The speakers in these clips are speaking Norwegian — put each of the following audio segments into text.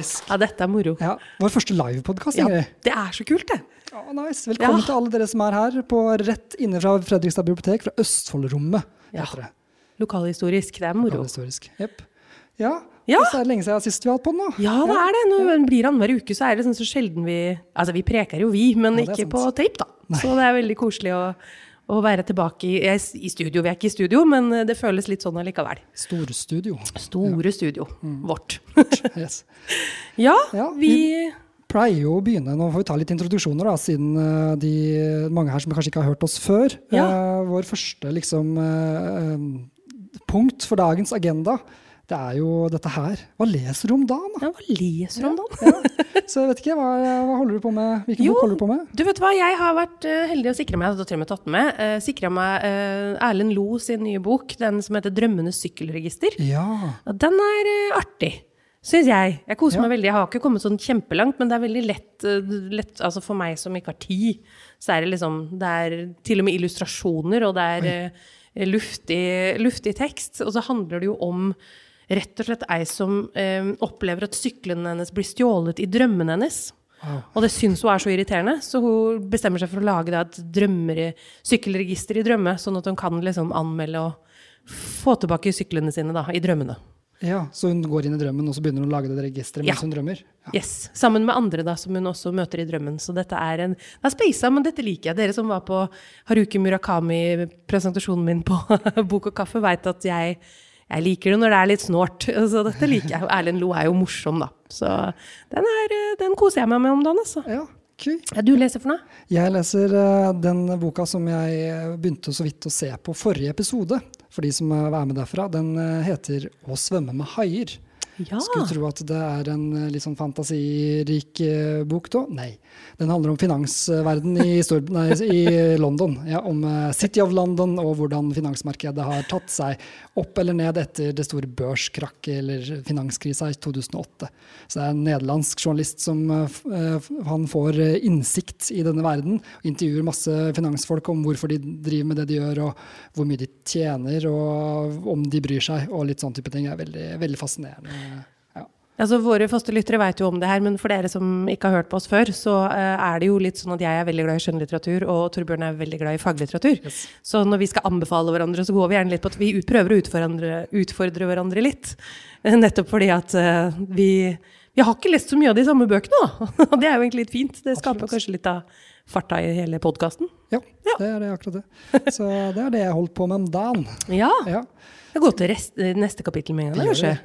Fantastisk. Ja, dette er moro. Ja, Vår første livepodkast, Ja, det er så kult, det. Ja, nice. Velkommen Ja. til alle dere som er her på rett inne fra Fredrikstad bibliotek, fra Østfoldrommet. Ja. heter det. Lokalhistorisk. Det er moro. Lokalhistorisk, Jepp. Ja, Ja. Det er lenge siden sist vi har hatt på den nå. Ja, det er det. Når det blir annenhver uke, så er det sånn så sjelden vi Altså, vi preker jo, vi, men Ja, ikke sant. på tape, da. Så det er veldig koselig å, å være tilbake i, i studio. Vi er ikke i studio, men det føles litt sånn allikevel. Storstudio. Store studio vårt. Yes. ja, Ja, vi Pleier jo å begynne, Nå får vi ta litt introduksjoner, da, siden eh, de mange her som kanskje ikke har hørt oss før. Ja. Eh, vår første liksom, eh, eh, punkt for dagens agenda, det er jo dette her. Hva leser du om dagen? da? ja, Hva leser du om dagen? Så jeg vet ikke, hva, hva holder du på med? Hvilken Jo. bok holder du på med? Du vet hva, jeg har vært eh, heldig å sikre meg, jeg har til og med tatt den med, uh, sikra meg uh, Erlend Lo sin nye bok, den som heter 'Drømmenes sykkelregister'. Ja. Den er uh, artig, syns jeg. Jeg koser Ja. meg veldig. Jeg har ikke kommet sånn kjempelangt, men det er veldig lett, eh, lett altså For meg som ikke har tid, så er det liksom Det er til og med illustrasjoner, og det er eh, luftig, luftig tekst. Og så handler det jo om rett og slett ei som eh, opplever at syklene hennes blir stjålet i drømmene hennes. Wow. Og det syns hun er så irriterende, så hun bestemmer seg for å lage da, et i sykkelregister i drømme, sånn at hun kan liksom anmelde og få tilbake syklene sine da, i drømmene. ja. Så hun går inn i drømmen, og så begynner hun å lage det registeret mens Ja. hun drømmer? Ja. Yes, Sammen med andre da, som hun også møter i drømmen. Så dette er en Det er speisa, men dette liker jeg. Dere som var på Haruki Murakami-presentasjonen min på Bok og kaffe, veit at jeg, jeg liker det når det er litt snålt. Så dette liker jeg. Erlend Lo er jo morsom, da. Så den, er, eh, den koser jeg meg med om dagen, altså. ja. Okay. Ja, du leser for noe? Jeg leser eh, den boka som jeg eh, begynte så vidt å se på forrige episode. For de som er med derfra. Den heter 'Å svømme med haier'. Ja. Skulle tro at det er en eh, litt sånn fantasirik eh, bok da. Nei. Den handler om finansverden i, nei, i London. Ja, om eh, City of London og hvordan finansmarkedet har tatt seg opp eller ned etter det store børskrakket eller finanskrisa i 2008. Så det er en nederlandsk journalist som han får innsikt i denne verden. Intervjuer masse finansfolk om hvorfor de driver med det de gjør, og hvor mye de tjener, og om de bryr seg, og litt sånn type ting. er veldig, veldig fascinerende. Ja. Altså, våre faste lyttere vet jo om det her, men for dere som ikke har hørt på oss før, så eh, er det jo litt sånn at jeg er veldig glad i skjønnlitteratur, og Torbjørn er veldig glad i faglitteratur. Yes. Så når vi skal anbefale hverandre, så går vi gjerne litt på at vi prøver å utfordre, utfordre hverandre litt. Eh, Nettopp fordi at eh, vi, vi har ikke lest så mye av de samme bøkene, da. Og det er jo egentlig litt fint. Det skaper Absolutt. kanskje litt av farta i hele podkasten. Ja, Ja. det er det akkurat det. Så det er det jeg holdt på med om dagen. Ja. Ja. Jeg går til rest, eh, neste kapittel med en gang, kanskje.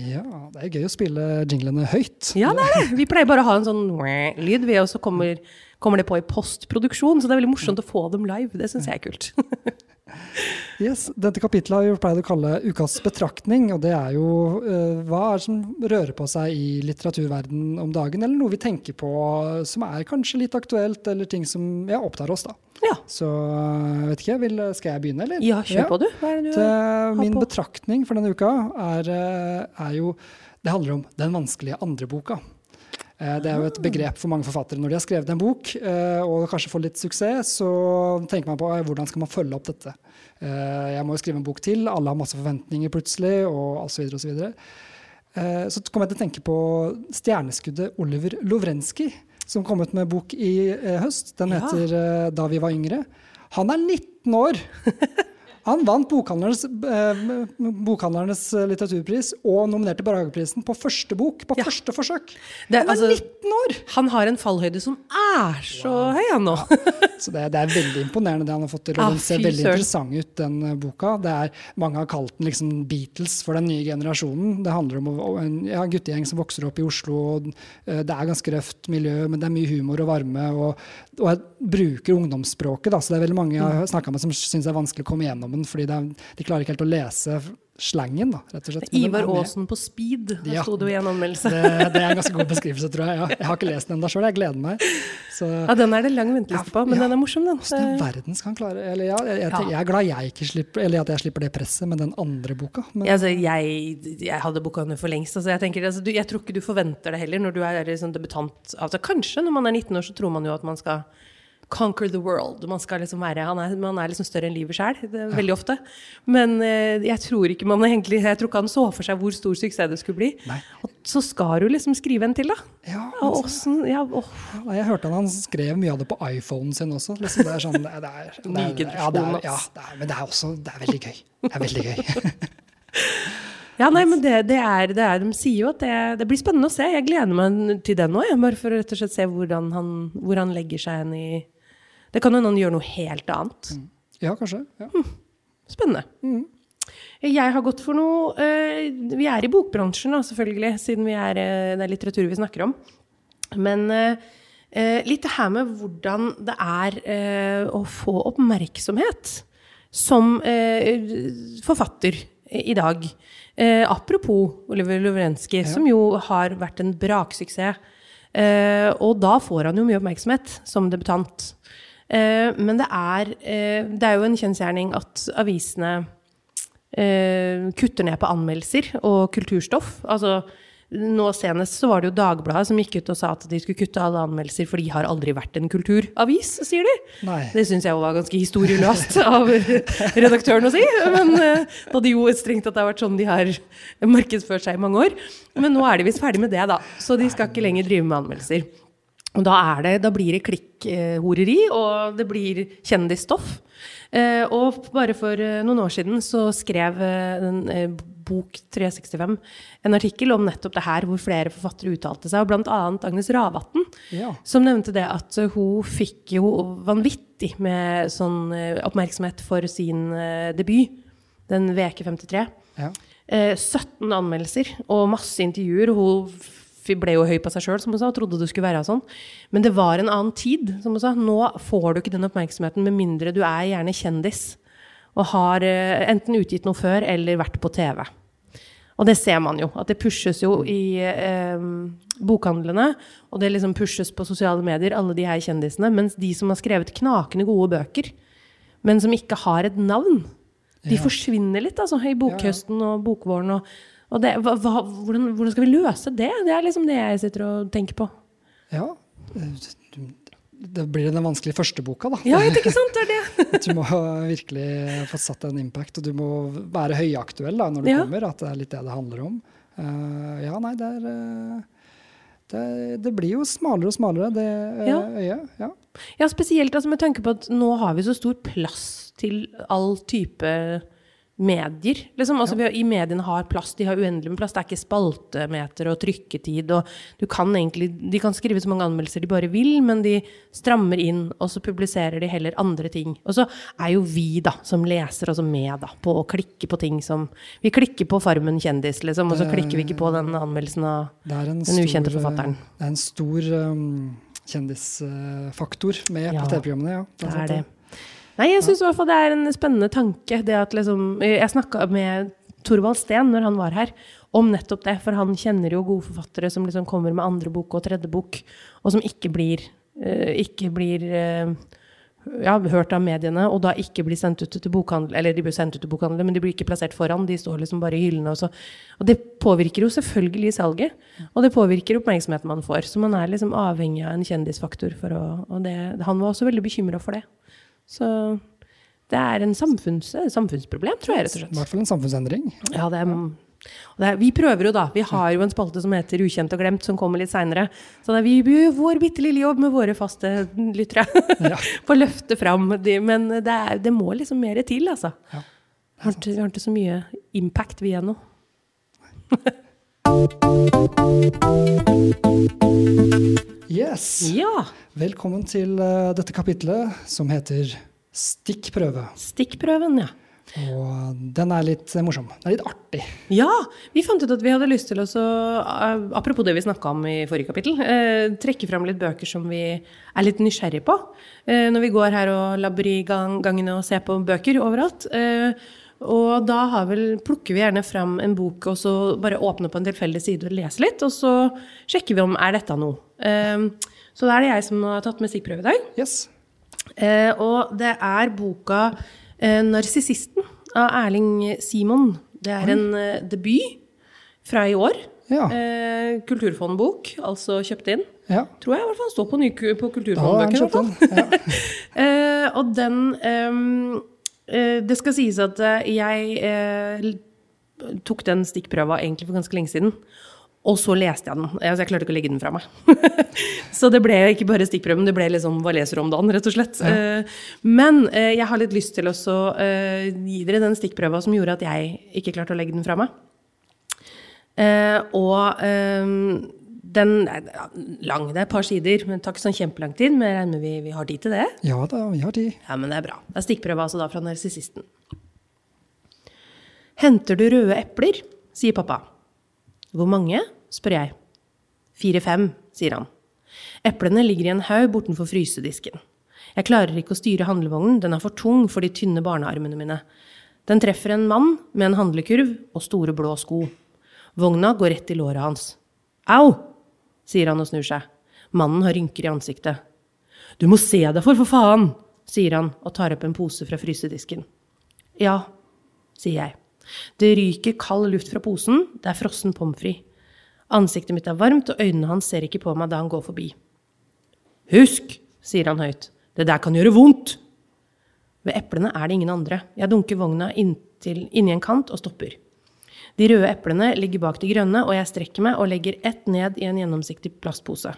ja, det er gøy å spille jinglene høyt. Ja, det er det. Vi pleier bare å ha en sånn lyd, vi, og så kommer, kommer det på i postproduksjon. Så det er veldig morsomt å få dem live. Det syns jeg er kult. Yes, Dette kapittelet har vi pleid å kalle ukas betraktning. og Det er jo uh, hva er det som rører på seg i litteraturverdenen om dagen, eller noe vi tenker på som er kanskje litt aktuelt, eller ting som ja, opptar oss. da. Ja. Så jeg vet ikke, vil, skal jeg begynne, eller? Ja, kjør på, du. Hva er det du har min på? betraktning for denne uka er, eh, er jo Det handler om den vanskelige andreboka. Eh, Det er jo et begrep for mange forfattere når de har skrevet en bok eh, og kanskje får litt suksess, så tenker man på hvordan skal man følge opp dette. Eh, Jeg må jo skrive en bok til, alle har masse forventninger plutselig, og osv. osv. og Så så kom jeg til å tenke på stjerneskuddet Oliver Lovrenskij, som kom ut med bok i høst. Den heter ja. 'Da vi var yngre'. Han er 19 år! Han vant bokhandlernes, eh, bokhandlernes litteraturpris og nominerte Brageprisen på første bok, på Ja. første forsøk. Det Han er altså- 19 år! Han har en fallhøyde som er så høy, han nå. Så det, det er veldig imponerende det han har fått til. Og Ah, den ser veldig interessant ut, den eh, boka. Det er, mange har kalt den liksom Beatles for den nye generasjonen. Det handler om en ja, guttegjeng som vokser opp i Oslo. Og, uh, det er ganske røft miljø, men det er mye humor og varme. Og, og jeg bruker ungdomsspråket, da, så det er veldig mange jeg har snakka med som syns det er vanskelig å komme gjennom den, fordi er, de klarer ikke helt å lese slangen, da, rett og slett. Men Ivar. Aasen på speed, der Ja. sto det jo i en anmeldelse. Det, det er en ganske god beskrivelse, tror jeg. Ja. Jeg har ikke lest den ennå sjøl, jeg gleder meg. Så Ja, den er det lang venteliste på, men Ja. den er morsom, den. Hvordan i verden skal han klare Eller ja, jeg, jeg, jeg er glad jeg ikke slipper Eller at jeg slipper det presset med den andre boka. Men altså, jeg, jeg hadde boka nå for lengst. Altså, jeg, tenker, altså, du, jeg tror ikke du forventer det heller når du er liksom debutant. Altså, kanskje når man er 19 år, så tror man jo at man skal conquer the world. Man skal liksom være, han er, man er liksom større enn livet sjøl, veldig ofte. Men eh, jeg tror ikke man egentlig, jeg tror ikke han så for seg hvor stor suksess det skulle bli. Nei. Og så skal du liksom skrive en til, da. Ja, Og altså, åssen ja, åh. ja, jeg hørte han, han skrev mye av det på iPhonen sin også. Liksom, det er sånn, det er, det er, det er, ja, det er, ja, det men det er også det er veldig gøy. Det er veldig gøy. Ja, nei, men det, det, er, det er De sier jo at det, det blir spennende å se. Jeg gleder meg til den òg. Bare for å rett og slett se hvordan han, hvor han legger seg hen i Det kan jo noen gjøre noe helt annet. Ja, kanskje. Ja. Spennende. Jeg har gått for noe eh, Vi er i bokbransjen, da, selvfølgelig, siden vi er, eh, det er litteratur vi snakker om. Men eh, litt det her med hvordan det er å få oppmerksomhet som forfatter i dag. Apropos Oliver Lovrenskij, som jo har vært en braksuksess. Og da får han jo mye oppmerksomhet som debutant. Eh, men det er, eh, det er jo en kjensgjerning at avisene eh, kutter ned på anmeldelser og kulturstoff. Altså, nå senest så var det jo Dagbladet som gikk ut og sa at de skulle kutte alle anmeldelser, for de har aldri vært en kulturavis, sier de. Nei. Det syns jeg jo var ganske historieløst av redaktøren å si. Men da de jo strengt at det har vært sånn de har markedsført seg i mange år. Men nå er de visst ferdig med det, da. Så de skal ikke lenger drive med anmeldelser. Og da, er det, da blir det klikkhoreri, og det blir kjendisstoff. Eh, og bare for eh, noen år siden så skrev eh, den, Bok 365 en artikkel om nettopp det her, hvor flere forfattere uttalte seg, og annet Agnes Ravatn, Ja. som nevnte det at hun fikk jo vanvittig med sånn oppmerksomhet for sin debut, den Veke 53. Ja. Eh, 17 anmeldelser og masse intervjuer. og Hun ble jo høy på seg sjøl, som hun sa, og trodde det skulle være sånn. Men det var en annen tid, som hun sa. Nå får du ikke den oppmerksomheten med mindre du er gjerne kjendis og har eh, enten utgitt noe før eller vært på TV. Og det ser man jo, at det pushes jo i eh, bokhandlene, og det liksom pushes på sosiale medier, alle de her kjendisene, mens de som har skrevet knakende gode bøker, men som ikke har et navn, de Ja. forsvinner litt altså, i bokhøsten og bokvåren. Og, og det, hva, hvordan, hvordan skal vi løse det? Det er liksom det jeg sitter og tenker på. ja. Det blir den vanskelige første boka, da. Ja, ikke sant? Det er det. Du må virkelig få satt en impact, og du må være høyaktuell da, når du Ja. kommer. At det er litt det det handler om. Uh, ja, nei, det er uh, det, det blir jo smalere og smalere, det uh, Ja. øyet. Ja. Ja, spesielt altså med tanke på at nå har vi så stor plass til all type medier. Liksom. Altså, vi har, I mediene har plass, de har uendelig med plass. Det er ikke spaltemeter og trykketid. Og du kan egentlig, de kan skrive så mange anmeldelser de bare vil, men de strammer inn, og så publiserer de heller andre ting. Og så er jo vi, da, som leser også med da, på å klikke på ting som Vi klikker på Farmen kjendis, liksom, og så klikker vi ikke på den anmeldelsen av den stor, ukjente forfatteren. Det er en stor um, kjendisfaktor med Ja, på TV-programmene. Ja. Det er det. Nei, jeg syns i hvert fall det er en spennende tanke. Det at liksom, jeg snakka med Torvald Steen når han var her, om nettopp det. For han kjenner jo gode forfattere som liksom kommer med andre bok og tredje bok, og som ikke blir, uh, ikke blir uh, ja, hørt av mediene, og da ikke blir sendt ut til bokhandel, eller de blir sendt ut til bokhandel men de blir ikke plassert foran, de står liksom bare i hyllene. Og, så. og det påvirker jo selvfølgelig salget, og det påvirker oppmerksomheten man får. Så man er liksom avhengig av en kjendisfaktor for å Og det, han var også veldig bekymra for det. Så det er en samfunns, samfunnsproblem, tror jeg, rett og slett. I hvert fall en samfunnsendring. Ja, det er, er, vi prøver jo, da. Vi har jo en spalte som heter Ukjent og glemt, som kommer litt seinere. Så er vi gjør vår bitte lille jobb med våre faste lyttere. Ja. For å løfte fram de. Men det, er, det må liksom mer til, altså. Ja, Vi har har ikke så mye impact, vi ennå. Yes! Ja! Velkommen til eh, dette kapitlet som heter Stikkprøve. Stikkprøven, ja. Og den er litt eh, morsom. Den er litt artig. Ja, vi fant ut at vi hadde lyst til å, så, eh, apropos det vi snakka om i forrige kapittel, eh, trekke fram litt bøker som vi er litt nysgjerrig på. Eh, når vi går her og labber i gang, gangene og ser på bøker overalt. Eh, og da har vel, plukker vi gjerne fram en bok og så bare åpner på en tilfeldig side og leser litt, og så sjekker vi om er dette noe. Eh, så da er det jeg som har tatt med stikkprøve i dag. Yes. Eh, og det er boka eh, 'Narsissisten' av Erling Simon. Det er en eh, debut fra i år. Ja. Eh, kulturfondbok, altså kjøpt inn. Ja. Tror jeg i hvert fall står på, ny, på Kulturfondbøker. Ja. Eh, og den ehm, eh, Det skal sies at eh, jeg eh, tok den stikkprøva egentlig for ganske lenge siden. Og så leste jeg den. Altså, jeg klarte ikke å legge den fra meg. så det ble ikke bare stikkprøven, det ble liksom hva leser du om dagen, rett og slett. Ja. men eh, jeg har litt lyst til å eh, gi dere den stikkprøva som gjorde at jeg ikke klarte å legge den fra meg. Eh, og den er lang, det er et par sider, men tar ikke sånn kjempelang tid. Men jeg regner med vi, vi har tid til det. ja da, vi har tid. Ja, men det er bra. Det er stikkprøve altså da fra narsissisten. Henter du røde epler? sier pappa. Hvor mange? Spør jeg. Fire-fem, sier han. Eplene ligger i en haug bortenfor frysedisken. Jeg klarer ikke å styre handlevognen, den er for tung for de tynne barnearmene mine. Den treffer en mann med en handlekurv og store blå sko. Vogna går rett i låret hans. Au! sier han og snur seg. Mannen har rynker i ansiktet. Du må se deg for, for faen! sier han og tar opp en pose fra frysedisken. Ja, sier jeg. Det ryker kald luft fra posen, det er frossen pommes frites. Ansiktet mitt er varmt, og øynene hans ser ikke på meg da han går forbi. Husk, sier han høyt, det der kan gjøre vondt! Ved eplene er det ingen andre. Jeg dunker vogna inntil, inni en kant og stopper. De røde eplene ligger bak de grønne, og jeg strekker meg og legger ett ned i en gjennomsiktig plastpose.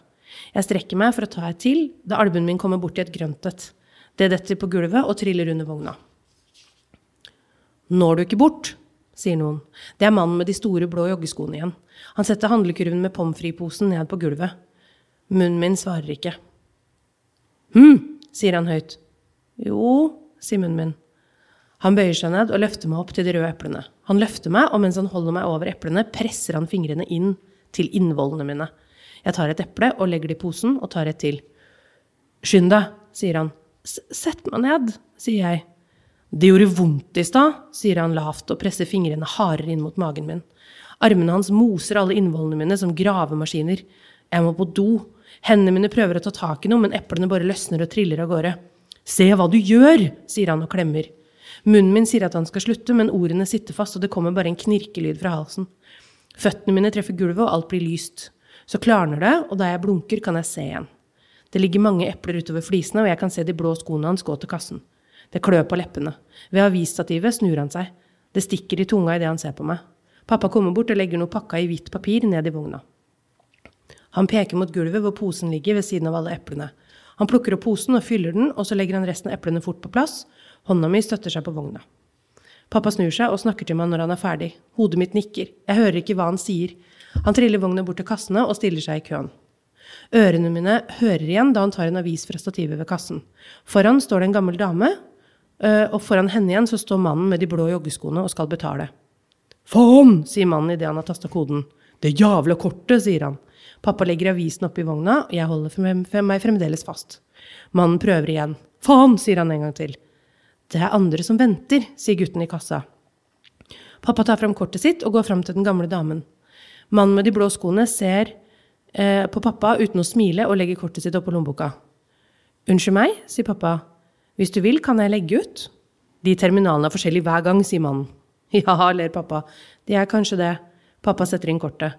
Jeg strekker meg for å ta et til, da albuen min kommer borti et grønt et. Det detter på gulvet og triller under vogna. Når du ikke bort, sier noen. Det er mannen med de store blå joggeskoene igjen. Han setter handlekurven med pommes frites-posen ned på gulvet. Munnen min svarer ikke. Hm, sier han høyt. Jo, sier munnen min. Han bøyer seg ned og løfter meg opp til de røde eplene. Han løfter meg, og mens han holder meg over eplene, presser han fingrene inn til innvollene mine. Jeg tar et eple og legger det i posen, og tar et til. Skynd deg, sier han. Sett meg ned, sier jeg. Det gjorde vondt i stad, sier han lavt og presser fingrene hardere inn mot magen min. Armene hans moser alle innvollene mine som gravemaskiner. Jeg må på do. Hendene mine prøver å ta tak i noe, men eplene bare løsner og triller av gårde. Se hva du gjør, sier han og klemmer. Munnen min sier at han skal slutte, men ordene sitter fast, og det kommer bare en knirkelyd fra halsen. Føttene mine treffer gulvet, og alt blir lyst. Så klarner det, og da jeg blunker, kan jeg se igjen. Det ligger mange epler utover flisene, og jeg kan se de blå skoene hans gå til kassen. Det klør på leppene. Ved avisstativet snur han seg. Det stikker i tunga idet han ser på meg. Pappa kommer bort og legger noe pakka i hvitt papir ned i vogna. Han peker mot gulvet hvor posen ligger ved siden av alle eplene. Han plukker opp posen og fyller den, og så legger han resten av eplene fort på plass. Hånda mi støtter seg på vogna. Pappa snur seg og snakker til meg når han er ferdig. Hodet mitt nikker. Jeg hører ikke hva han sier. Han triller vogna bort til kassene og stiller seg i køen. Ørene mine hører igjen da han tar en avis fra stativet ved kassen. Foran står det en gammel dame, øh, og foran henne igjen så står mannen med de blå joggeskoene og skal betale. Faen, sier mannen idet han har tasta koden. Det jævla kortet, sier han. Pappa legger avisen oppi vogna, og jeg holder meg fremdeles fast. Mannen prøver igjen. Faen, sier han en gang til. Det er andre som venter, sier gutten i kassa. Pappa tar fram kortet sitt og går fram til den gamle damen. Mannen med de blå skoene ser eh, på pappa uten å smile og legger kortet sitt oppå lommeboka. Unnskyld meg, sier pappa. Hvis du vil, kan jeg legge ut? De terminalene er forskjellige hver gang, sier mannen. Ja, ler pappa. De er kanskje det. Pappa setter inn kortet.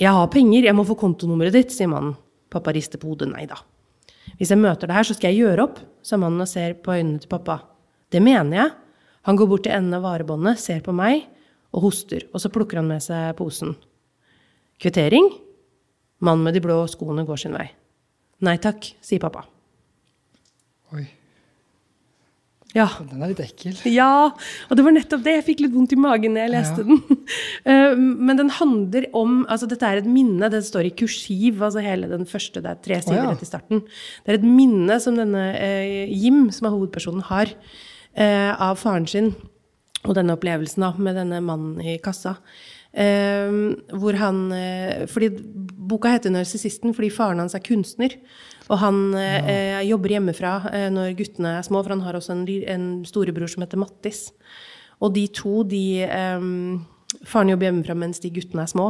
Jeg har penger, jeg må få kontonummeret ditt, sier mannen. Pappa rister på hodet. Nei da. Hvis jeg møter deg her, så skal jeg gjøre opp, sa mannen og ser på øynene til pappa. Det mener jeg. Han går bort til enden av varebåndet, ser på meg og hoster, og så plukker han med seg posen. Kvittering? Mannen med de blå skoene går sin vei. Nei takk, sier pappa. Oi, Ja. den er litt ekkel. Ja, og det var nettopp det. Jeg fikk litt vondt i magen når jeg leste Ja. den. Eh, Men den handler om altså Dette er et minne. Det står i kursiv, altså hele den første. Det er tre sider ja. rett i starten. Det er et minne som denne eh, Jim, som er hovedpersonen, har eh, av faren sin. Og denne opplevelsen da, med denne mannen i kassa. Eh, hvor han eh, Fordi boka heter 'Narsissisten' fordi faren hans er kunstner. Og han ja. eh, jobber hjemmefra eh, når guttene er små, for han har også en, en storebror som heter Mattis. Og de to, de eh, Faren jobber hjemmefra mens de guttene er små.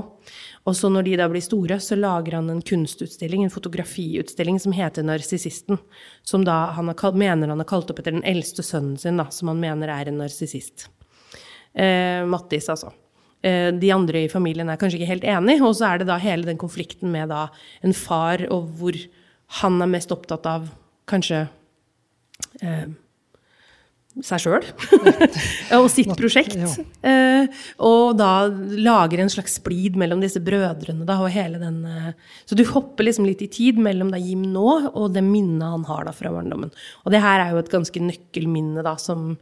Og så når de da blir store, så lager han en kunstutstilling, en fotografiutstilling som heter 'Narsissisten'. Som da han kalt- mener han har kalt opp etter den eldste sønnen sin, da, som han mener er en narsissist. Eh, Mattis, altså. Eh, de andre i familien er kanskje ikke helt enig, og så er det da hele den konflikten med da en far, og hvor han er mest opptatt av kanskje eh, seg sjøl og sitt prosjekt. Eh, og da lager en slags splid mellom disse brødrene. Da, og hele den, eh, så du hopper liksom litt i tid mellom da Jim nå og det minnet han har da fra barndommen. Og det her er jo et ganske nøkkelminne da, som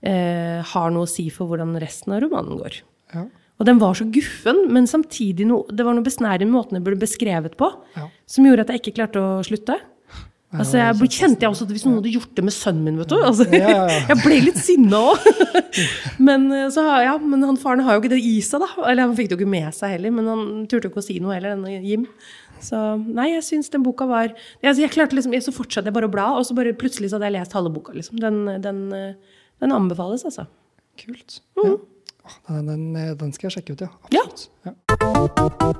eh, har noe å si for hvordan resten av romanen går. Ja. Og den var så guffen, men samtidig no, det var noe besnærende med måten den ble beskrevet på, Ja. som gjorde at jeg ikke klarte å slutte. Altså, jeg kjente jeg også at hvis noen hadde gjort det med sønnen min, vet du altså. Jeg ble litt sinna òg. men, eh, så ja, men han faren har jo ikke det i seg, da. Eller han fikk det jo ikke med seg heller, men han turte jo ikke å si noe heller, denne Jim. Så nei, jeg syns den boka var altså, jeg klarte liksom, Så fortsatte jeg bare å bla, og så bare plutselig så hadde jeg lest halve boka. Liksom. Den, den, eh, den anbefales, altså. Kult. Ja. Den, den, den skal jeg sjekke ut, ja. Ja. Absolutt.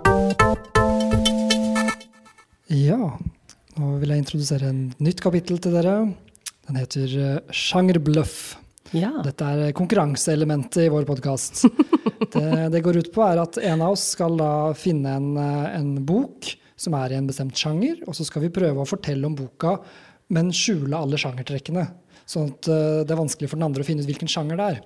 Ja. ja. Nå vil jeg introdusere en nytt kapittel til dere. Den heter eh, Sjangerbløff. Ja. Dette er konkurranseelementet i vår podkast. Det det går ut på, er at en av oss skal da finne en, eh, en bok som er i en bestemt sjanger, og så skal vi prøve å fortelle om boka, men skjule alle sjangertrekkene. Sånn at eh, det er vanskelig for den andre å finne ut hvilken sjanger det er.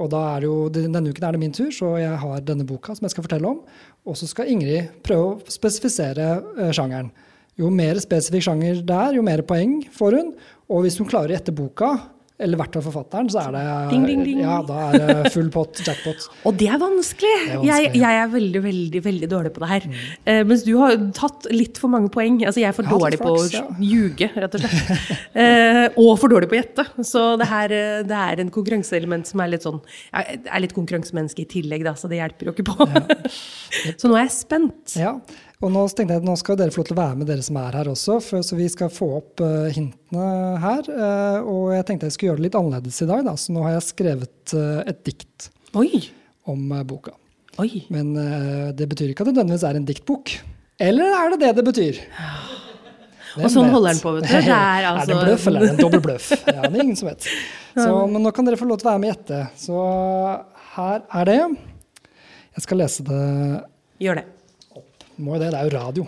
Og da er det jo, Denne uken er det min tur, så jeg har denne boka som jeg skal fortelle om. Og så skal Ingrid prøve å spesifisere eh, sjangeren. Jo mer spesifikk sjanger det er, jo mer poeng får hun. Og hvis hun klarer å gjette boka, eller i hvert fall forfatteren, så er det, Ding, ding, ding. Ja, da er det full pott, jackpot. Og det er vanskelig! Det er vanskelig. Mm. Jeg, jeg er veldig, veldig veldig dårlig på det her. Eh, mens du har tatt litt for mange poeng. Altså, jeg er for Jeg dårlig flaks, på å ja. ljuge, rett og slett. Uh, og for dårlig på å gjette. Så det her eh, det er en konkurranseelement som er litt sånn Jeg er litt konkurransemenneske i tillegg, da, så det hjelper jo ikke på. så nå er jeg spent. Ja, og nå tenkte jeg at nå skal dere få lov til å være med, dere som er her også. For, så vi skal få opp uh, hintene her. Uh, og jeg tenkte jeg skulle gjøre det litt annerledes i dag, da. Så nå har jeg skrevet uh, et dikt Oi! om boka. Oi. Men det betyr ikke at det nødvendigvis er en diktbok. Eller er det det det betyr? Hvem Og sånn vet? holder den på, vet du. Det er er det altså en bløff, eller er det en dobbel bløff? Ja, det er ingen som vet. Så, men nå kan dere få lov til å være med og gjette. Så her er det. Jeg skal lese det Gjør det. Må jo det, det er jo radio.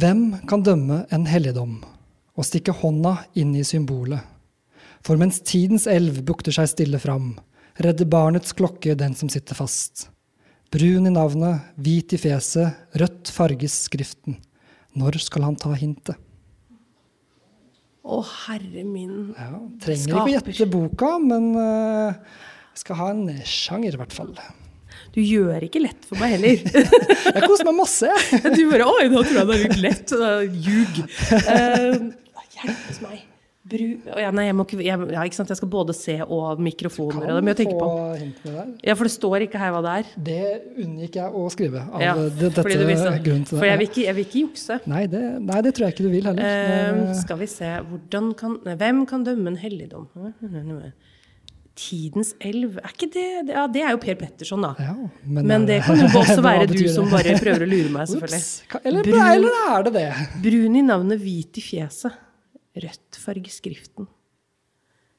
Hvem kan dømme en helligdom og stikke hånda inn i symbolet? For mens tidens elv bukter seg stille fram, redder barnets klokke den som sitter fast. Brun i navnet, hvit i fjeset, rødt farges skriften. Når skal han ta hintet? Å, herre min. Ja, trenger ikke å gjette boka, men uh, skal ha en sjanger, i hvert fall. Du gjør ikke lett for meg heller. Jeg koser meg masse. Du bare Oi, da tror jeg det er litt lett. Ljug. Uh, hjelpes meg. Bru... Ja, nei, jeg må jeg, Ja, ikke sant. Jeg skal både se og mikrofoner. og det må jeg tenke på. Ja, for det står ikke her hva det er. Det unngikk jeg å skrive. Av Ja, det, dette grunnen til det. For jeg vil ikke, jeg vil ikke jukse. Nei, det, nei, det tror jeg ikke du vil heller. Uh, skal vi se Hvordan kan Hvem kan dømme en helligdom? Tidens elv Er ikke det Ja, det er jo Per Petterson, da. ja, Men men, det kan jo også være du som bare prøver å lure meg, selvfølgelig. Eller, Brun- eller er det det? Brun i navnet, hvit i fjeset. Rødt farge skriften.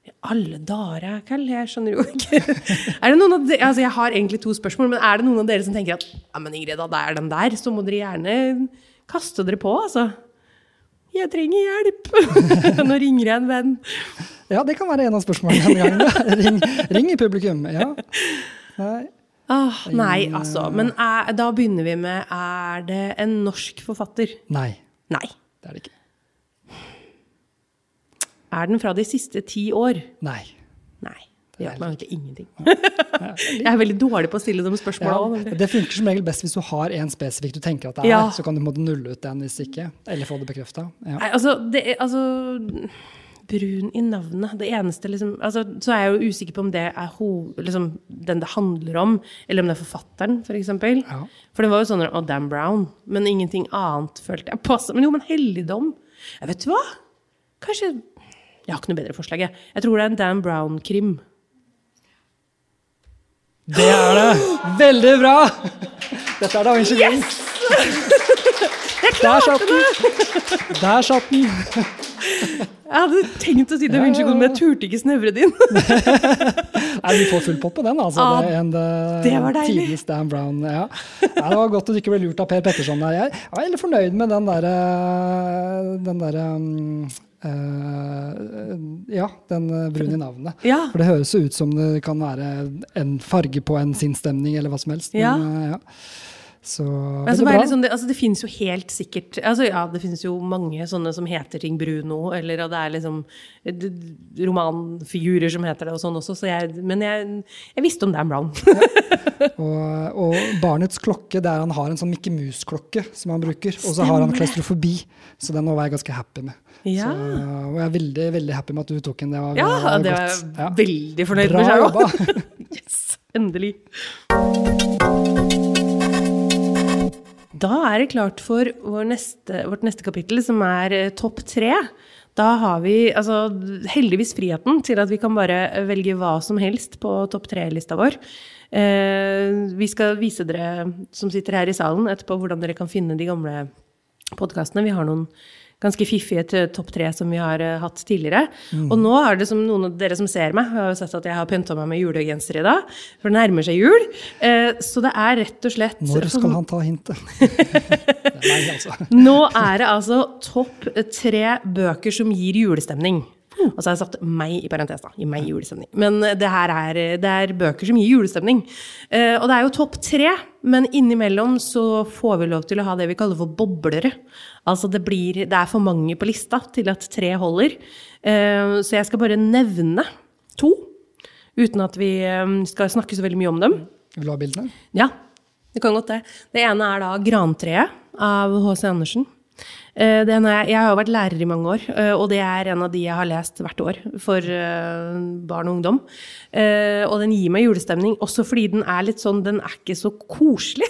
I alle dager, Kall. Jeg skjønner jo ikke. Er det noen av de, altså jeg har egentlig to spørsmål, men er det noen av dere som tenker at ja, men Ingrid, da det er den der, så må dere gjerne kaste dere på, altså. Jeg trenger hjelp! Nå ringer jeg en venn. Ja, det kan være en av spørsmålene denne gangen. Ring, ring i publikum. Ja. Nei. Ah, nei, altså. Men er, da begynner vi med Er det en norsk forfatter? Nei, Nei. det er det ikke. Er den fra de siste ti år? Nei. Nei. Det hjelper meg egentlig ingenting. jeg er veldig dårlig på å stille de Ja, spørsmålene. det funker som regel best hvis du har en spesifikk du tenker at det er, Ja. så kan du nulle ut den hvis ikke, eller få det bekrefta. Ja. Altså, det altså Brun i navnet. Det eneste liksom altså, Så er jeg jo usikker på om det er ho, liksom, den det handler om, eller om det er forfatteren, f.eks. For, eksempel. Ja. for det var jo sånn Å, Dan Brown. Men ingenting annet følte jeg passa. Men jo, men helligdom. Jeg vet du hva? Kanskje Jeg har ikke noe bedre forslag, jeg. Jeg tror det er en Dan Brown-krim. Det er det! Veldig bra! Dette er Da Vinci Green. Der satt den! Der satt den! Jeg hadde tenkt å si det, Ja, unnskyld, men jeg turte ikke snevre det inn. Nei, vi får full pott på den, altså. Ah, det en Ah, det var deilig. tidlig Dan Brown. Ja. Nei, det var godt at du ikke ble lurt av Per Petterson. Jeg var veldig fornøyd med den derre Den der, um, uh, Ja, den brune i navnet. Ja. For det høres jo ut som det kan være en farge på en sinnsstemning, eller hva som helst. Men, eh, ja. Så det altså, veldig bra. det, liksom, det, altså det finnes jo helt sikkert altså Ja, det finnes jo mange sånne som heter ting Bruno, eller det er liksom eh, romanfigurer som heter det, og sånn også. Så jeg, men jeg, jeg visste om Dan Brown. Og, og barnets klokke, der han har en sånn Mickey Mus-klokke som han bruker. Og så har han klaustrofobi, så den var jeg ganske happy med. Ja. Så, og jeg er veldig veldig happy med at du tok den. Det var, Ja, det var jeg veldig fornøyd Bra med Bra jobba! Yes, endelig. Da er det klart for vår neste, vårt neste kapittel, som er eh, topp tre. Da har vi altså, heldigvis friheten til at vi kan bare velge hva som helst på topp tre-lista vår. Eh, vi skal vise dere som sitter her i salen etterpå, hvordan dere kan finne de gamle podkastene. Vi har noen ganske fiffige til topp tre som vi har uh, hatt tidligere. Og nå er det som noen av dere som ser meg, har jo sett at jeg har pynta meg med julegenser i dag. For det nærmer seg jul. Uh, så det er rett og slett Når skal han ta hintet? er altså. Nå er det altså topp tre bøker som gir julestemning. Og så har jeg satt meg i parentes, da. Gi meg julestemning. Men det her er, det er bøker som gir julestemning. Eh, og det er jo topp tre, men innimellom så får vi lov til å ha det vi kaller for boblere. Altså det, blir, det er for mange på lista til at tre holder. Eh, så jeg skal bare nevne to, uten at vi eh, skal snakke så veldig mye om dem. Vil du ha bildene? Ja, det kan godt det. Det ene er da 'Grantreet' av H.C. Andersen. Eh, er, jeg har vært lærer i mange år, eh, og det er en av de jeg har lest hvert år for eh, barn og ungdom. Og den gir meg julestemning, også fordi den er litt sånn Den er ikke så koselig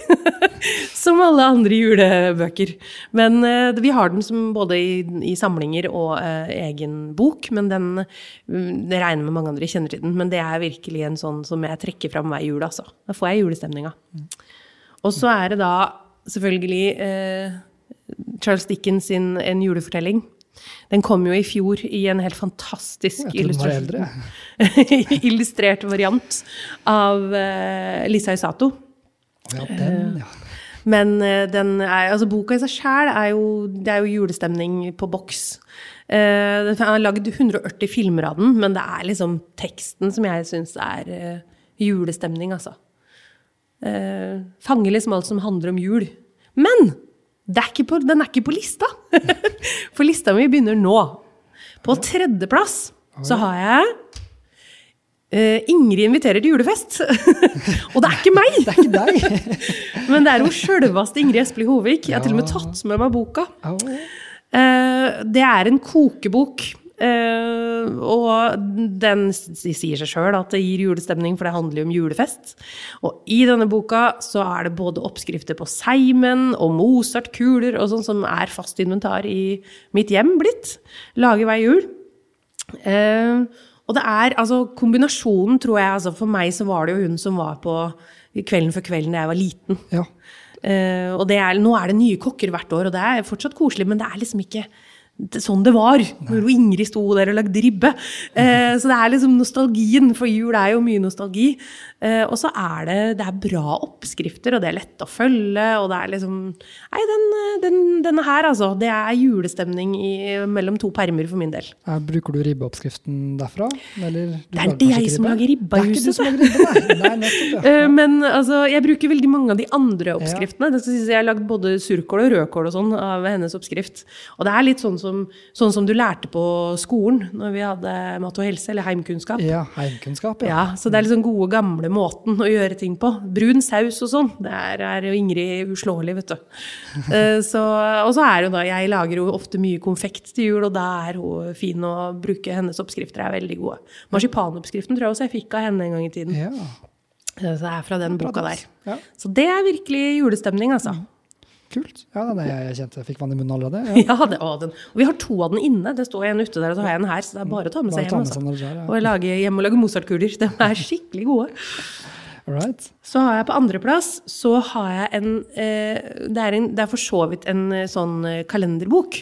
som alle andre julebøker. Men vi har den som både i, i samlinger og egen bok, men den mm, Det regner med mange andre kjenner til den, men det er virkelig en sånn som jeg trekker fram hver jul, altså. Da får jeg julestemninga. Og så er det da selvfølgelig Charles Dickens sin En julefortelling. Den kom jo i fjor i en helt fantastisk illustrert variant av uh, Lisa Isato. Ja, den, ja. Men eh, den er, altså boka i seg sjæl er, jo- er jo julestemning på boks. Uh, den er lagd 180 filmer av den, men det er liksom teksten som jeg syns er uh, julestemning, altså. Uh, fanger liksom alt som handler om jul. Men er ikke på, den er ikke på lista! For lista mi begynner nå. På tredjeplass så har jeg Uh, Ingrid inviterer til julefest. Og det er ikke meg! Det er ikke deg! Men det er jo sjølveste Ingrid Espelid Hovig. Jeg har til og med tatt med meg boka. Au. Eh, Det er en kokebok. Eh, Og den sier seg sjøl at det gir julestemning, for det handler jo om julefest. Og i denne boka så er det både oppskrifter på seimen og Mozart-kuler og sånn som er fast inventar i mitt hjem blitt. Lager hver jul. Eh, og det er altså kombinasjonen, tror jeg altså For meg så var det jo hun som var på Kvelden for kvelden da jeg var liten. Ja. Eh, og det er, nå er det nye kokker hvert år, og det er fortsatt koselig, men det er liksom ikke det, sånn det var når Ingrid sto der og lagde ribbe. Eh, så det er liksom nostalgien, for jul er jo mye nostalgi. Eh, og så er det, det er bra oppskrifter, og det er lett å følge, og det er liksom Nei, den, den, denne her, altså. Det er julestemning i, mellom to permer for min del. Eh, Bruker du ribbeoppskriften derfra? Eller, Det er ikke jeg som lager ribba i er huset. ja. Eh, Men altså, jeg bruker veldig mange av de andre oppskriftene. Sies, jeg har lagd både surkål og rødkål og sånn av hennes oppskrift. Og det er litt sånn som, sånn som du lærte på skolen når vi hadde mat og helse, eller heimkunnskap. Ja, heimkunnskap, ja. Ja, så det er liksom gode, gamle måten å gjøre ting på. Brun saus og sånn. Der er jo Ingrid uslåelig, vet du. Eh, Så, og så er jo da, jeg lager jo ofte mye konfekt til jul, og da er hun fin å bruke. Hennes oppskrifter er veldig gode. Marsipanoppskriften tror jeg også jeg fikk av henne en gang i tiden. Ja. Eh, Så det er fra den boka der. Ja, Så det er virkelig julestemning, altså. Kult. Ja, det er jeg kjente jeg fikk vann i munnen allerede. Ja. Ja, det, å, den. Og vi har to av den inne. Det står en ute der, og så har jeg en her. Så det er bare å ta med seg hjem. Altså. ja. Og lage, hjemme og lage Mozart-kuler. De er skikkelig gode. Right. Så har jeg på andreplass så har jeg en, eh, det, en Det er for så vidt en eh, sånn eh, kalenderbok.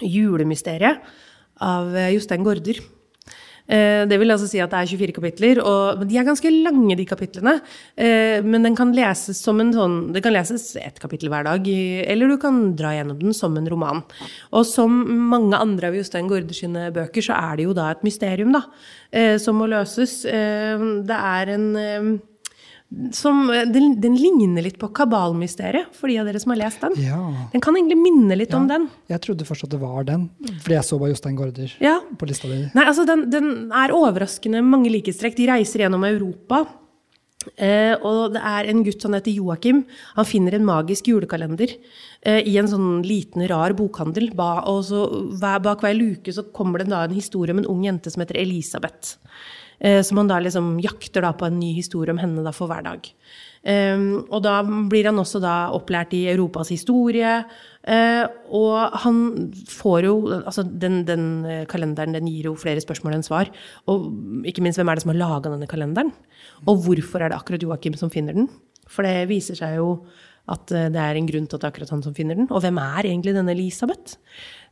'Julemysteriet' av eh, Jostein Gaarder. Eh, Det vil altså si at det er 24 kapitler, og de er ganske lange, de kapitlene. Eh, Men den kan leses som en sånn Det kan leses ett kapittel hver dag, eller du kan dra gjennom den som en roman. Og som mange andre av Jostein Gaarder sine bøker, så er det jo da et mysterium, da, eh, som må løses. Det er en som, den, den ligner litt på kabalmysteriet, for de av dere som har lest den. Ja. Den kan egentlig minne litt om den. Jeg trodde først at det var den, fordi jeg så bare Jostein Gaarder Ja, på lista di. Nei, altså den, den er overraskende mange likhetstrekk. De reiser gjennom Europa. Eh, og det er en gutt som heter Joakim. Han finner en magisk julekalender eh, i en sånn liten, rar bokhandel. Ba, og så hver, Bak hver luke så kommer det da en historie om en ung jente som heter Elisabeth. Eh, som han da liksom jakter da på en ny historie om henne for hver dag. Eh, og da blir han også da opplært i Europas historie. Eh, og han får jo Altså, den, den eh, kalenderen den gir jo flere spørsmål enn svar. Og ikke minst, hvem er det som har laga denne kalenderen? Og hvorfor er det akkurat Joakim som finner den? For det viser seg jo at eh, det er en grunn til at det er akkurat han som finner den. Og hvem er egentlig denne Elisabeth?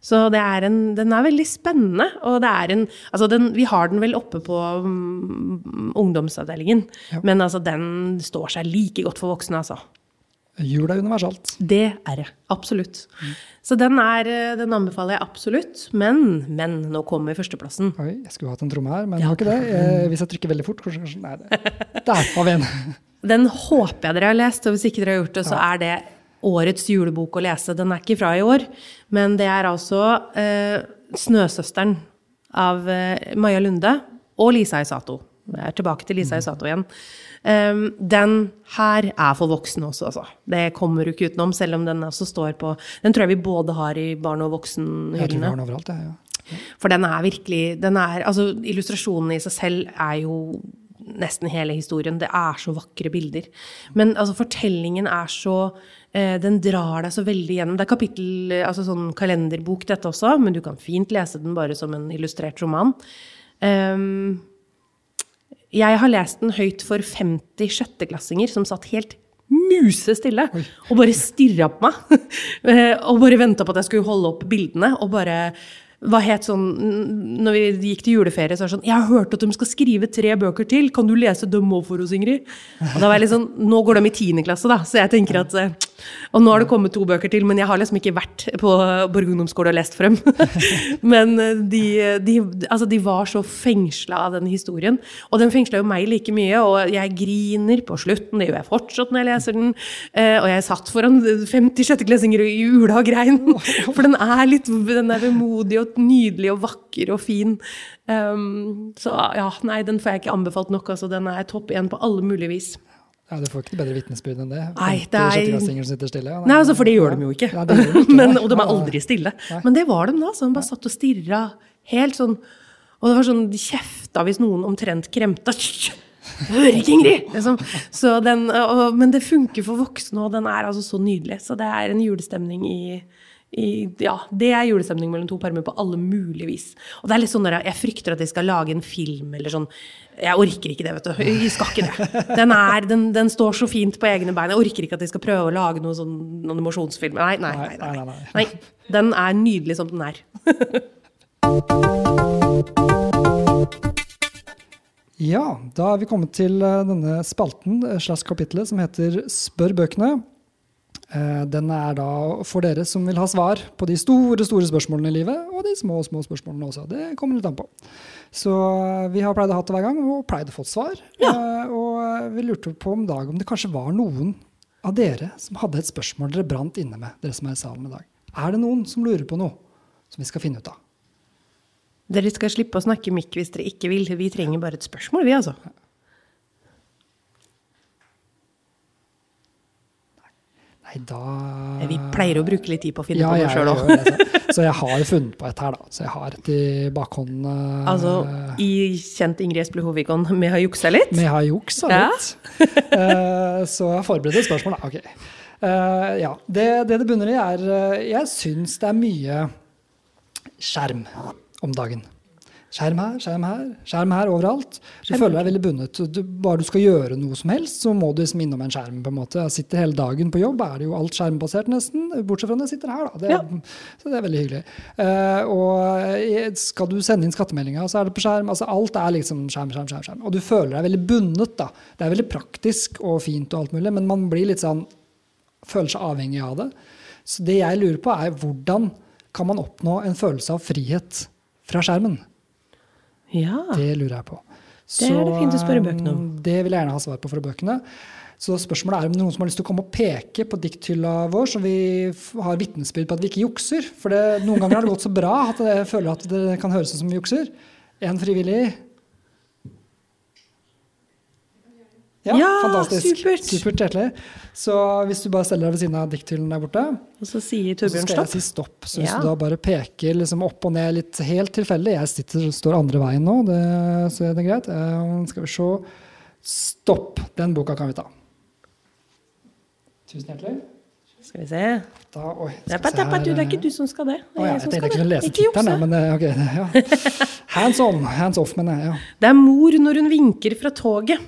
Så det er en, den er veldig spennende. Og det er en Altså, den, vi har den vel oppe på um, ungdomsavdelingen, Ja. men altså, den står seg like godt for voksne, altså. Jul er universalt. Det er det. Absolutt. Så den, er, eh, den anbefaler jeg absolutt. Men, men, nå kommer førsteplassen. Oi, jeg skulle hatt en tromme her, men Ja. har ikke det. Eh, hvis jeg trykker veldig fort, kanskje, kanskje Nei, det. Der har vi en. Den håper jeg dere har lest, og hvis ikke dere har gjort det, så er det årets julebok å lese. Den er ikke fra i år, men det er altså eh, 'Snøsøsteren' av eh, Maja Lunde og Lisa Isato. Jeg er tilbake til Lisa Isato igjen. Um, den her er for voksne også, altså. Det kommer du ikke utenom, selv om den også står på Den tror jeg vi både har i barn- og voksenhyllene. overalt. Ja. For den er virkelig den er, altså Illustrasjonene i seg selv er jo nesten hele historien. Det er så vakre bilder. Men altså, fortellingen er så eh, Den drar deg så veldig gjennom. Det er kapittel, altså sånn kalenderbok, dette også, men du kan fint lese den bare som en illustrert roman. Um, jeg har lest den høyt for 50 sjetteklassinger som satt helt musestille og bare stirra på meg. Eh, og bare venta på at jeg skulle holde opp bildene. Og bare var helt sånn Når vi gikk til juleferie, så var det sånn 'Jeg har hørt at de skal skrive tre bøker til. Kan du lese dem òg for oss, Ingrid?' Og da var jeg litt sånn Nå går de i tiende klasse, da, så jeg tenker at eh, Og nå har det kommet to bøker til, men jeg har liksom ikke vært på Borg ungdomsskole og lest frem. men eh, de, de, altså de var så fengsla av den historien. Og den fengsla jo meg like mye, og jeg griner på slutten. Det gjør jeg fortsatt når jeg leser den. Eh, og jeg satt foran 50 sjetteklassinger i ula og grein. For den er litt den er vemodig og nydelig og vakker og fin. Um, så ja, nei, den får jeg ikke anbefalt nok. Altså, den er topp én på alle mulige vis. Ja, Du får ikke bedre vitnesbyrd enn det. Nei, det er- stille. Nei, altså, For det gjør de jo ikke. Nei, de ikke, Men, og de er aldri stille. Nei. Men det var de da. Så de bare satt og stirra helt sånn. Og det var sånn, de kjefta hvis noen omtrent kremta. «Hysj! Hører ikke, Ingrid! Liksom. Så den, og, men det funker for voksne, og den er altså så nydelig. Så det er en julestemning i, i Ja, det er julestemning mellom to permer på alle mulige vis. Og det er litt sånn der, Jeg frykter at de skal lage en film eller sånn. Jeg orker ikke det, vet du. Jeg skal ikke det. Den, er, den, den står så fint på egne bein. Jeg orker ikke at de skal prøve å lage noen sånn animasjonsfilm. Nei, nei, nei. nei, Nei, nei, nei. nei. nei den er nydelig som den er. Ja, da er vi kommet til eh, denne spalten eh, slags kapitlet som heter Spør bøkene. Eh, Den er da for dere som vil ha svar på de store store spørsmålene i livet, og de små små spørsmålene også. Det kommer litt an på. Så eh, vi har pleid å ha det hver gang, og pleid å få svar. Ja. Eh, Og vi lurte på om dag om det kanskje var noen av dere som hadde et spørsmål dere brant inne med, dere som er i salen i dag. Er det noen som lurer på noe som vi skal finne ut av? Dere skal slippe å snakke mikk hvis dere ikke vil. Vi trenger bare et spørsmål, vi, altså. Nei, da Vi pleier å bruke litt tid på å finne ja, på noe sjøl òg. så. jeg har funnet på et her, da. Så jeg har et i bakhånden. eh, Altså, i kjent Ingrid Espelid Hovigon, vi har juksa litt? Vi har juksa Ja. litt. uh, så jeg har forberedt spørsmål, da. Ok. Uh, ja. Det, det det bunner i, er uh, Jeg syns det er mye skjerm om dagen. Skjerm her, skjerm her, skjerm her overalt. Du føler deg veldig bundet. Du, bare du skal gjøre noe som helst, så må du liksom innom en skjerm. på en måte. Jeg sitter hele dagen på jobb, er det jo alt skjermbasert nesten. Bortsett fra når jeg sitter her, da. Det, Ja. Så det er veldig hyggelig. Uh, og eh, skal du sende inn skattemeldinga, så er det på skjerm. altså Alt er liksom skjerm, skjerm, skjerm. skjerm. Og du føler deg veldig bundet, da. Det er veldig praktisk og fint og alt mulig, men man blir litt sånn føler seg avhengig av det. Så det jeg lurer på, er hvordan kan man oppnå en følelse av frihet fra skjermen? Ja. Det lurer jeg på. Det er det fint å spørre bøkene om. Det vil jeg gjerne ha svar på fra bøkene. Så spørsmålet er om noen som har lyst til å komme og peke på dikthylla vår, så vi har vitnesbyrd på at vi ikke jukser. For det, noen ganger har det gått så bra at jeg føler at det kan høres ut som vi jukser. En frivillig. Ja, Ja, fantastisk. supert. Supert, hjertelig. Så hvis du bare steller deg ved siden av dikthyllen der borte, Og så sier og så Torbjørn skal stopp. si stopp. Så hvis Ja. du da bare peker liksom opp og ned litt helt tilfeldig Jeg sitter, står andre veien nå, det, så er det greit. Eh, skal vi se Stopp. Den boka kan vi ta. Tusen hjertelig. Skal vi se. Da, oi, Det er, skal se bare- du, det er ikke du som skal det. Det Å ja, jeg jeg tenkte jeg kunne lese tittelen, men eh, ok. Ja. Hands on. Hands off, mener jeg. Ja. Det er 'Mor når hun vinker fra toget'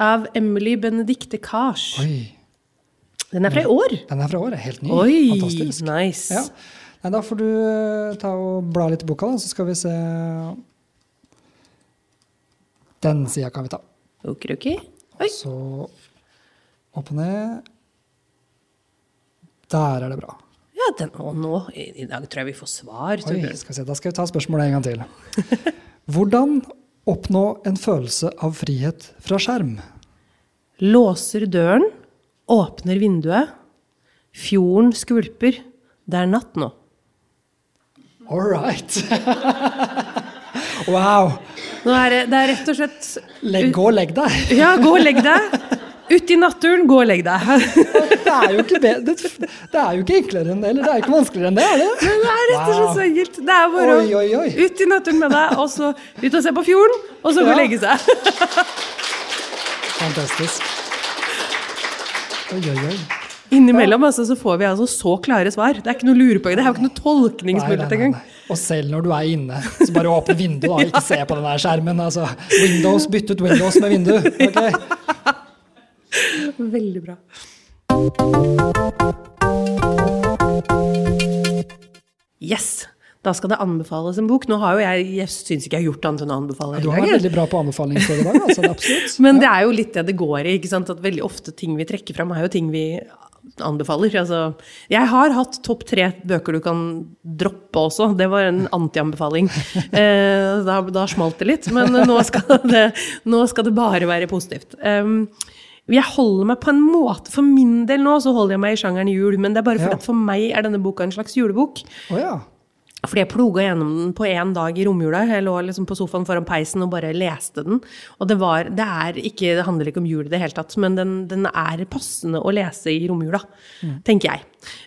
av Emily Benedicte. Oi. Den er fra i år. Den er fra året. Helt ny. Oi, Fantastisk. nice. Ja. Nei, da får du eh, ta og bla litt i boka, da, så skal vi se Den sida kan vi ta. Okidoki. Oi. Så opp og ned. Der er det bra. Ja, den, og nå, i, i dag tror jeg vi får svar, Oi, skal da skal vi ta spørsmålet en gang til. Hvordan oppnå en følelse av frihet fra skjerm? Låser døren, åpner vinduet. Fjorden skvulper. Det er natt nå. All right. wow. Er det, det er rett og slett Legg, gå og legg deg. Ja, gå og legg deg. Ut i naturen, gå og legg deg. Det er jo ikke, be- det, det er jo ikke enklere enn det, eller det er jo ikke vanskeligere enn det, er det? Det er rett og slett så enkelt. Det er bare Oi, oi, oi. ut i naturen med deg, og så ut og se på fjorden, og så gå og legge seg. Fantastisk. Oi, oi, oi. Innimellom altså, så får vi altså så klare svar. Det er ikke noe lure på. Det er jo ikke noe tolkningsmulighet engang. Og selv når du er inne, så bare åpne vinduet, da. Ikke se på den der skjermen. Altså, Windows, bytt ut Windows med vindu. ok? Veldig bra. Yes! Da skal det anbefales en bok. Nå har jo jeg Jeg syns ikke jeg har gjort annet enn å anbefale. Du hele har vært veldig bra på anbefalingsstøt i dag. Altså, er absolutt. Men det er jo litt det det går i. ikke sant? At veldig ofte ting vi trekker fram, er jo ting vi anbefaler. Altså, jeg har hatt topp tre bøker du kan droppe også. Det var en antianbefaling. Eh, da, da smalt det litt. Men nå skal det, nå skal det bare være positivt. Um, jeg holder meg på en måte, For min del nå så holder jeg meg i sjangeren jul, men det er bare fordi Ja. at for meg er denne boka en slags julebok. Oh, ja. Fordi jeg ploga gjennom den på én dag i romjula. Jeg lå liksom på sofaen foran peisen og bare leste den. Og det, var, det, er ikke, det handler ikke om jul i det hele tatt, men den, den er passende å lese i romjula, tenker jeg.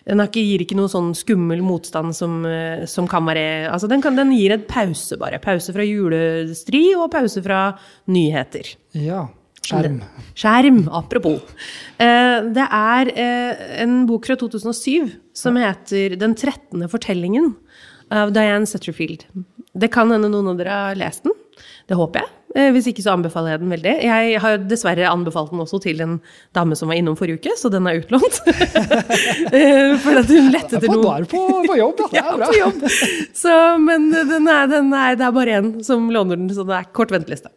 Den ikke, gir ikke noe sånn skummel motstand som, eh, som kan være Altså, den, kan, den gir en pause, bare. Pause fra julestri og pause fra nyheter. Ja. Skjerm. Skjerm, apropos. Eh, Det er eh, en bok fra 2007 som heter 'Den trettende fortellingen' av Diane Setterfield. Det kan hende noen av dere har lest den. Det håper jeg. Eh, Hvis ikke så anbefaler jeg den veldig. Jeg har dessverre anbefalt den også til en dame som var innom forrige uke, så den er utlånt. For at hun lette etter På, noe er på, på jobb, da. Det ja, er bra. på jobb. Så, men den er, den er, det er bare én som låner den, så det er kort venteliste.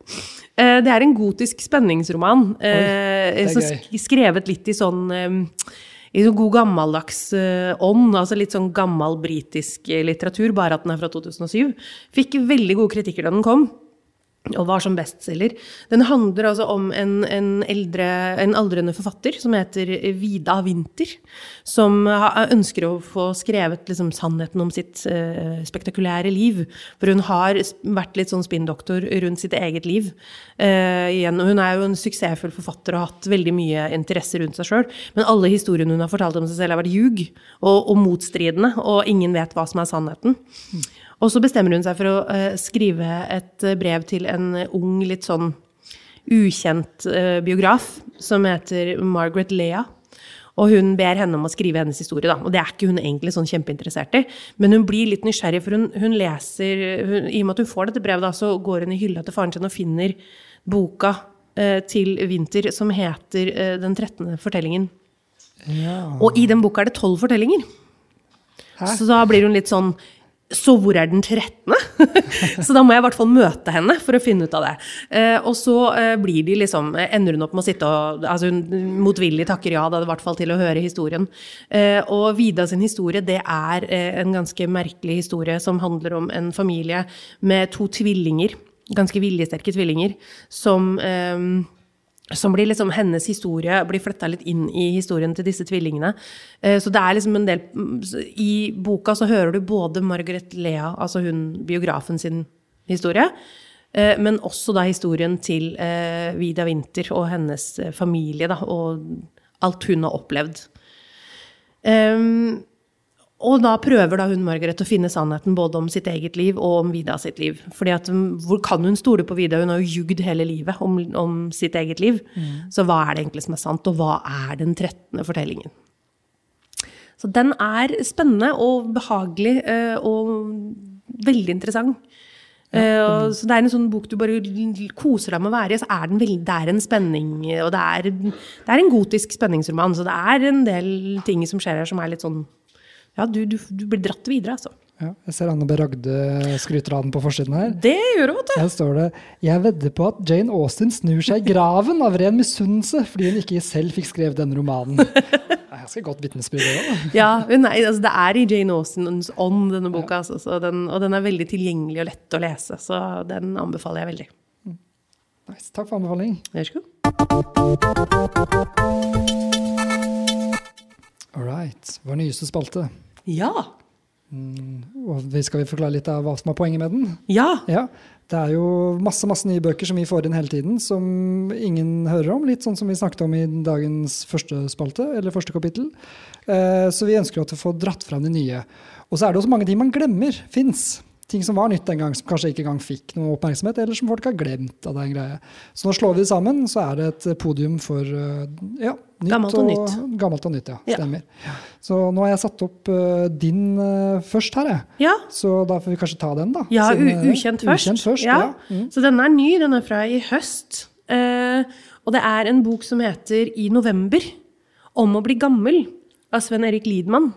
Eh, Det er en gotisk spenningsroman. eh, det er skrevet litt i sånn i sånn god gammeldags eh, ånd, altså litt sånn gammel britisk litteratur, bare at den er fra 2007. Fikk veldig gode kritikker da den kom og var som bestselger. Den handler altså om en, en, eldre, en aldrende forfatter som heter Vida Winther, som ønsker å få skrevet liksom sannheten om sitt eh, spektakulære liv. For hun har vært litt sånn spinndoktor rundt sitt eget liv. Eh, igjen, hun er jo en suksessfull forfatter og har hatt veldig mye interesse rundt seg sjøl. Men alle historiene hun har fortalt om seg selv, har vært ljug og, og motstridende, og ingen vet hva som er sannheten. Og så bestemmer hun seg for å eh, skrive et eh, brev til en eh, ung, litt sånn ukjent biograf som heter Margaret Lea. Og hun ber henne om å skrive hennes historie, da. Og det er ikke hun egentlig sånn kjempeinteressert i. Men hun blir litt nysgjerrig, for hun, hun leser hun, I og med at hun får dette brevet, da, så går hun i hylla til faren sin og finner boka eh, til Winter som heter eh, Den 13. fortellingen. Ja. Og i den boka er det tolv fortellinger. Hæ? Så da blir hun litt sånn Så hvor er den 13.? så da må jeg i hvert fall møte henne for å finne ut av det. Eh, og så eh, blir de liksom Ender hun opp med å sitte og altså Hun motvillig takker ja, da, i hvert fall til å høre historien. Eh, og Vida sin historie, det er eh, en ganske merkelig historie som handler om en familie med to tvillinger. Ganske viljesterke tvillinger. Som eh, som blir liksom hennes historie blir fletta litt inn i historien til disse tvillingene. Eh, Så det er liksom en del I boka så hører du både Margaret Lea, altså hun biografen sin historie, eh, men også da historien til eh, Vida Winther og hennes familie, da, og alt hun har opplevd. Ehm, og da prøver da hun Margaret å finne sannheten både om sitt eget liv og om Vida sitt liv. Fordi at um, hvor kan hun stole på Vida? Hun har jo jugd hele livet om, om sitt eget liv. Så hva er det egentlig som er sant, og hva er den 13. fortellingen? Så den er spennende og behagelig eh, og veldig interessant. Ja, og, så det er en sånn bok du bare koser deg med å være i. Så er den veldig, det er en spenning, og det er, det er en gotisk spenningsroman. Så det er en del ting som skjer her som er litt sånn Ja, du, du, du blir dratt videre, altså. Ja, jeg ser Anne B. Ragde skryter av den på forsiden her. Det gjør hun, vet du. Her står det Jeg vedder på at Jane Austen snur seg i graven av ren misunnelse fordi hun ikke selv fikk skrevet denne romanen. Er ganske godt vitnesbyrd. da. Ja, nei, altså det er i Jane Austens ånd, denne boka. Altså, så den, og den er veldig tilgjengelig og lett å lese, så den anbefaler jeg veldig. Nice. Takk for anbefaling. Vær så god. All right. Vår nyeste spalte. Ja. Og vi skal vi forklare litt av hva som er poenget med den? Ja. Ja, Det er jo masse masse nye bøker som vi får inn hele tiden, som ingen hører om. Litt sånn som vi snakket om i dagens første spalte, eller første kapittel. Eh, Så vi ønsker å få dratt fram de nye. Og så er det også mange ting man glemmer fins. Ting som var nytt den gang, som kanskje ikke engang fikk noe oppmerksomhet, eller som folk har glemt. av den greia. Så nå slår vi det sammen, så er det et podium for eh, ja, nytt Gammelt og nytt. Gammelt og nytt, ja. Ja. Stemmer. Så nå har jeg satt opp uh, din uh, først her, jeg. Ja, Så da får vi kanskje ta den, da. ja siden ukjent først. Ukjent først ja. ja. Mm. Så denne er ny, den er fra i høst. Uh, og det er en bok som heter I november, om å bli gammel, av Sven Erik Liedmann.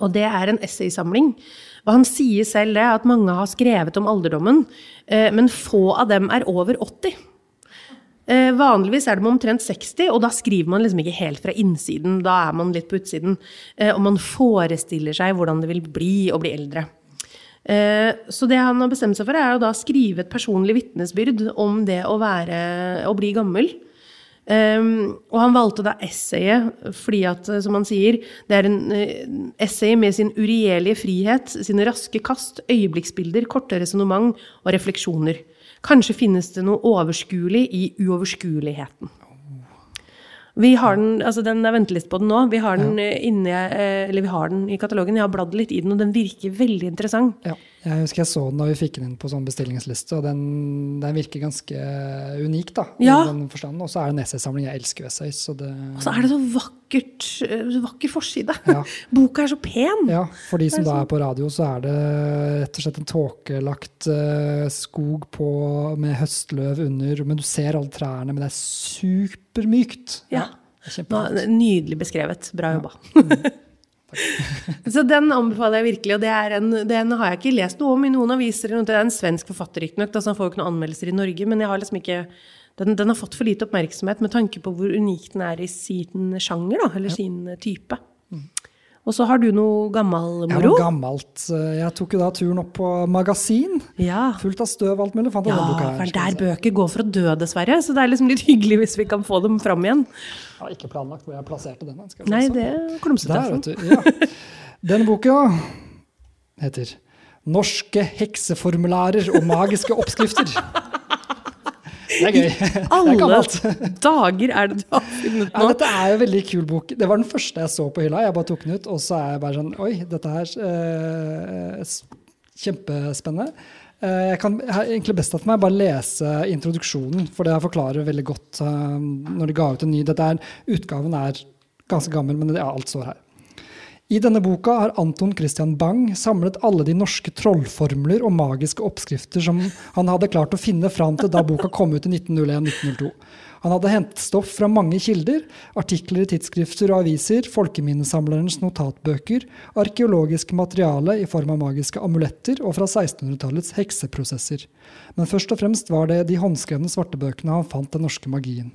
Og det er en essaysamling. Og han sier selv det, at mange har skrevet om alderdommen, eh, men få av dem er over 80. Eh, vanligvis er de omtrent 60, og da skriver man liksom ikke helt fra innsiden. Da er man litt på utsiden. Eh, og man forestiller seg hvordan det vil bli å bli eldre. Så det han har bestemt seg for, er å da skrive et personlig vitnesbyrd om det å være å bli gammel. Um, og han valgte da essayet fordi at, eh, som han sier, det er en uh, essay med sin uregjerlige frihet, sine raske kast, øyeblikksbilder, korte resonnement og refleksjoner. Kanskje finnes det noe overskuelig i uoverskueligheten. Vi har den, altså den er venteliste på den nå. Vi har den, ja. inne, eh, eller vi har den i katalogen. Jeg har bladd litt i den, og den virker veldig interessant. Ja, jeg husker jeg så den da vi fikk den inn på sånn bestillingsliste, og den, den virker ganske unik, da. i Ja. Og så er det en essaysamling. Jeg elsker essays, så det Og så er det så vakkert, eh, vakker forside. Ja. Boka er så pen. Ja, for de som er da er på radio, så er det rett og slett en tåkelagt uh, skog på, med høstløv under, men du ser alle trærne, men det er supermykt. Ja. er nydelig beskrevet. Bra jobba. så den anbefaler jeg virkelig. Og det er en, den har jeg ikke lest noe om i noen aviser. Det er en svensk forfatter, riktignok, så han får jo ikke noen anmeldelser i Norge. Men jeg har liksom ikke den, den har fått for lite oppmerksomhet med tanke på hvor unik den er i sin sjanger, da, eller sin type. Og så har du noe gammel moro. Ja, noe gammelt. eh, Jeg tok jo da turen opp på magasin. Ja. Fullt av støv og alt mulig. Fant ja, for der bøker går for å dø, dessverre. Så det er liksom litt hyggelig hvis vi kan få dem fram igjen. Jeg har ikke planlagt hvor jeg plasserte se Nei, det er klumsete. Der, vet du. Ja. Denne boka heter 'Norske hekseformularer og magiske oppskrifter'. Det er gøy. Det er Alle dager er det du har funnet Ja, dette er en veldig kul bok. Det var den første jeg så på hylla. Jeg bare tok den ut, og så er jeg bare sånn Oi, dette her eh, Kjempespennende. Eh, jeg kan jeg egentlig best at meg bare lese introduksjonen, for det forklarer veldig godt eh, når de ga ut en ny Dette er, Utgaven er Ganske gammel, men ja, alt står her. I denne boka har Anton Christian Bang samlet alle de norske trollformler og magiske oppskrifter som han hadde klart å finne fram til da boka kom ut i 1901-1902. Han hadde hentet stoff fra mange kilder, artikler i tidsskrifter og aviser, folkeminnesamlerens notatbøker, arkeologisk materiale i form av magiske amuletter og fra 1600-tallets hekseprosesser. Men først og fremst var det de håndskrevne svartebøkene han fant den norske magien.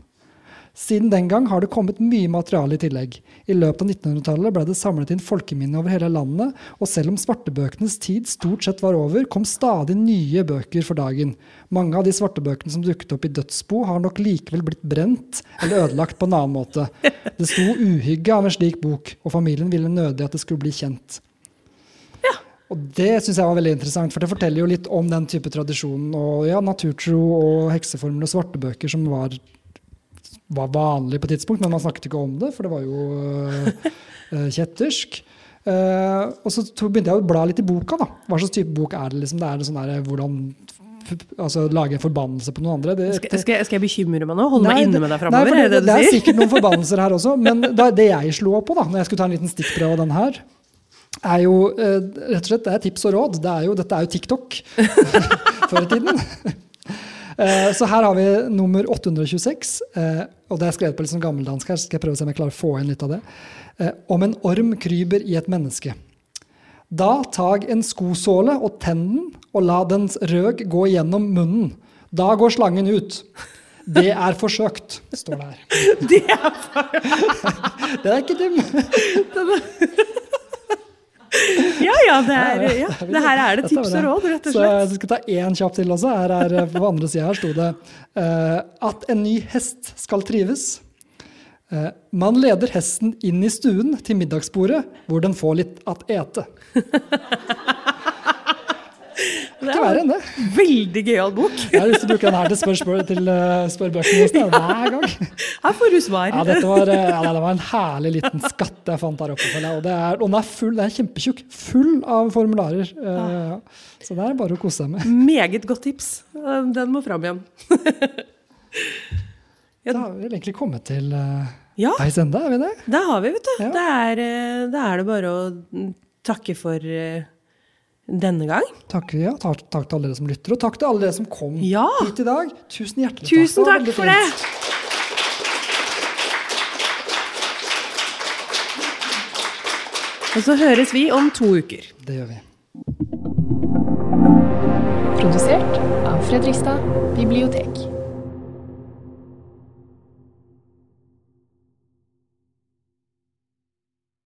Siden den gang har det kommet mye materiale i tillegg. I løpet av 1900-tallet ble det samlet inn folkeminne over hele landet, og selv om svartebøkenes tid stort sett var over, kom stadig nye bøker for dagen. Mange av de svartebøkene som dukket opp i dødsbo, har nok likevel blitt brent eller ødelagt på en annen måte. Det sto uhygge av en slik bok, og familien ville nødig at det skulle bli kjent. Og det syns jeg var veldig interessant, for det forteller jo litt om den type tradisjonen og ja, naturtro og hekseformler og svartebøker som var var vanlig på et tidspunkt, men man snakket ikke om det, for det var jo uh, kjettersk. Uh, og så begynte jeg å bla litt i boka. da. Hva slags type bok er det? liksom? Det er sånn der, hvordan altså, Lage en forbannelse på noen andre. Det, skal, skal, jeg, skal, jeg bekymre meg nå? Holde nei, meg inne med deg framover? Det, det, det, er sikkert noen forbannelser her også, men det, det jeg slo opp på, da, når jeg skulle ta en liten stikkprøve av den her, er jo uh, rett og slett det er tips og råd. Det er jo, dette er jo TikTok før i tiden. Eh, så her har vi nummer 826, eh, og det er skrevet på litt sånn gammeldansk her, så skal jeg prøve å se om jeg klarer å få inn litt av det. Eh, om en orm kryper i et menneske. Da tag en skosåle og tenn den, og la dens røg gå gjennom munnen. Da går slangen ut. Det er forsøkt, står det her. Det er for... det er ikke dum. Ja, ja, det, er, ja. det her er det tips og råd, rett og slett. Så jeg skal ta én kjapp til også. Her er, på andre sida her sto det uh, at en ny hest skal trives. Uh, man leder hesten inn i stuen til middagsbordet, hvor den får litt at ete. Det er verre enn det. Veldig gøyal bok. Jeg har lyst til å bruke den her til, spørsmål, til uh, ja. hver gang. Her får du svar. Ja, dette var, uh, ja, det var en herlig liten skatt jeg fant her oppe. Og, det er, og den er full, den er kjempetjukk. Full av formularer. Uh, ja. Så det er bare å kose seg med. Meget godt tips. Den må fram igjen. ja. Da har vi egentlig kommet til ja. veis ende, er vi det? Det har vi, vet du. Ja. Da er, er, det bare å takke for denne gang. Takk, ja, takk, takk, til alle dere som lytter, og takk til alle dere som kom ja. hit i dag. Tusen hjertelig takk. Tusen takk for det. Og så høres vi om to uker. Det gjør vi. Produsert av Fredrikstad bibliotek.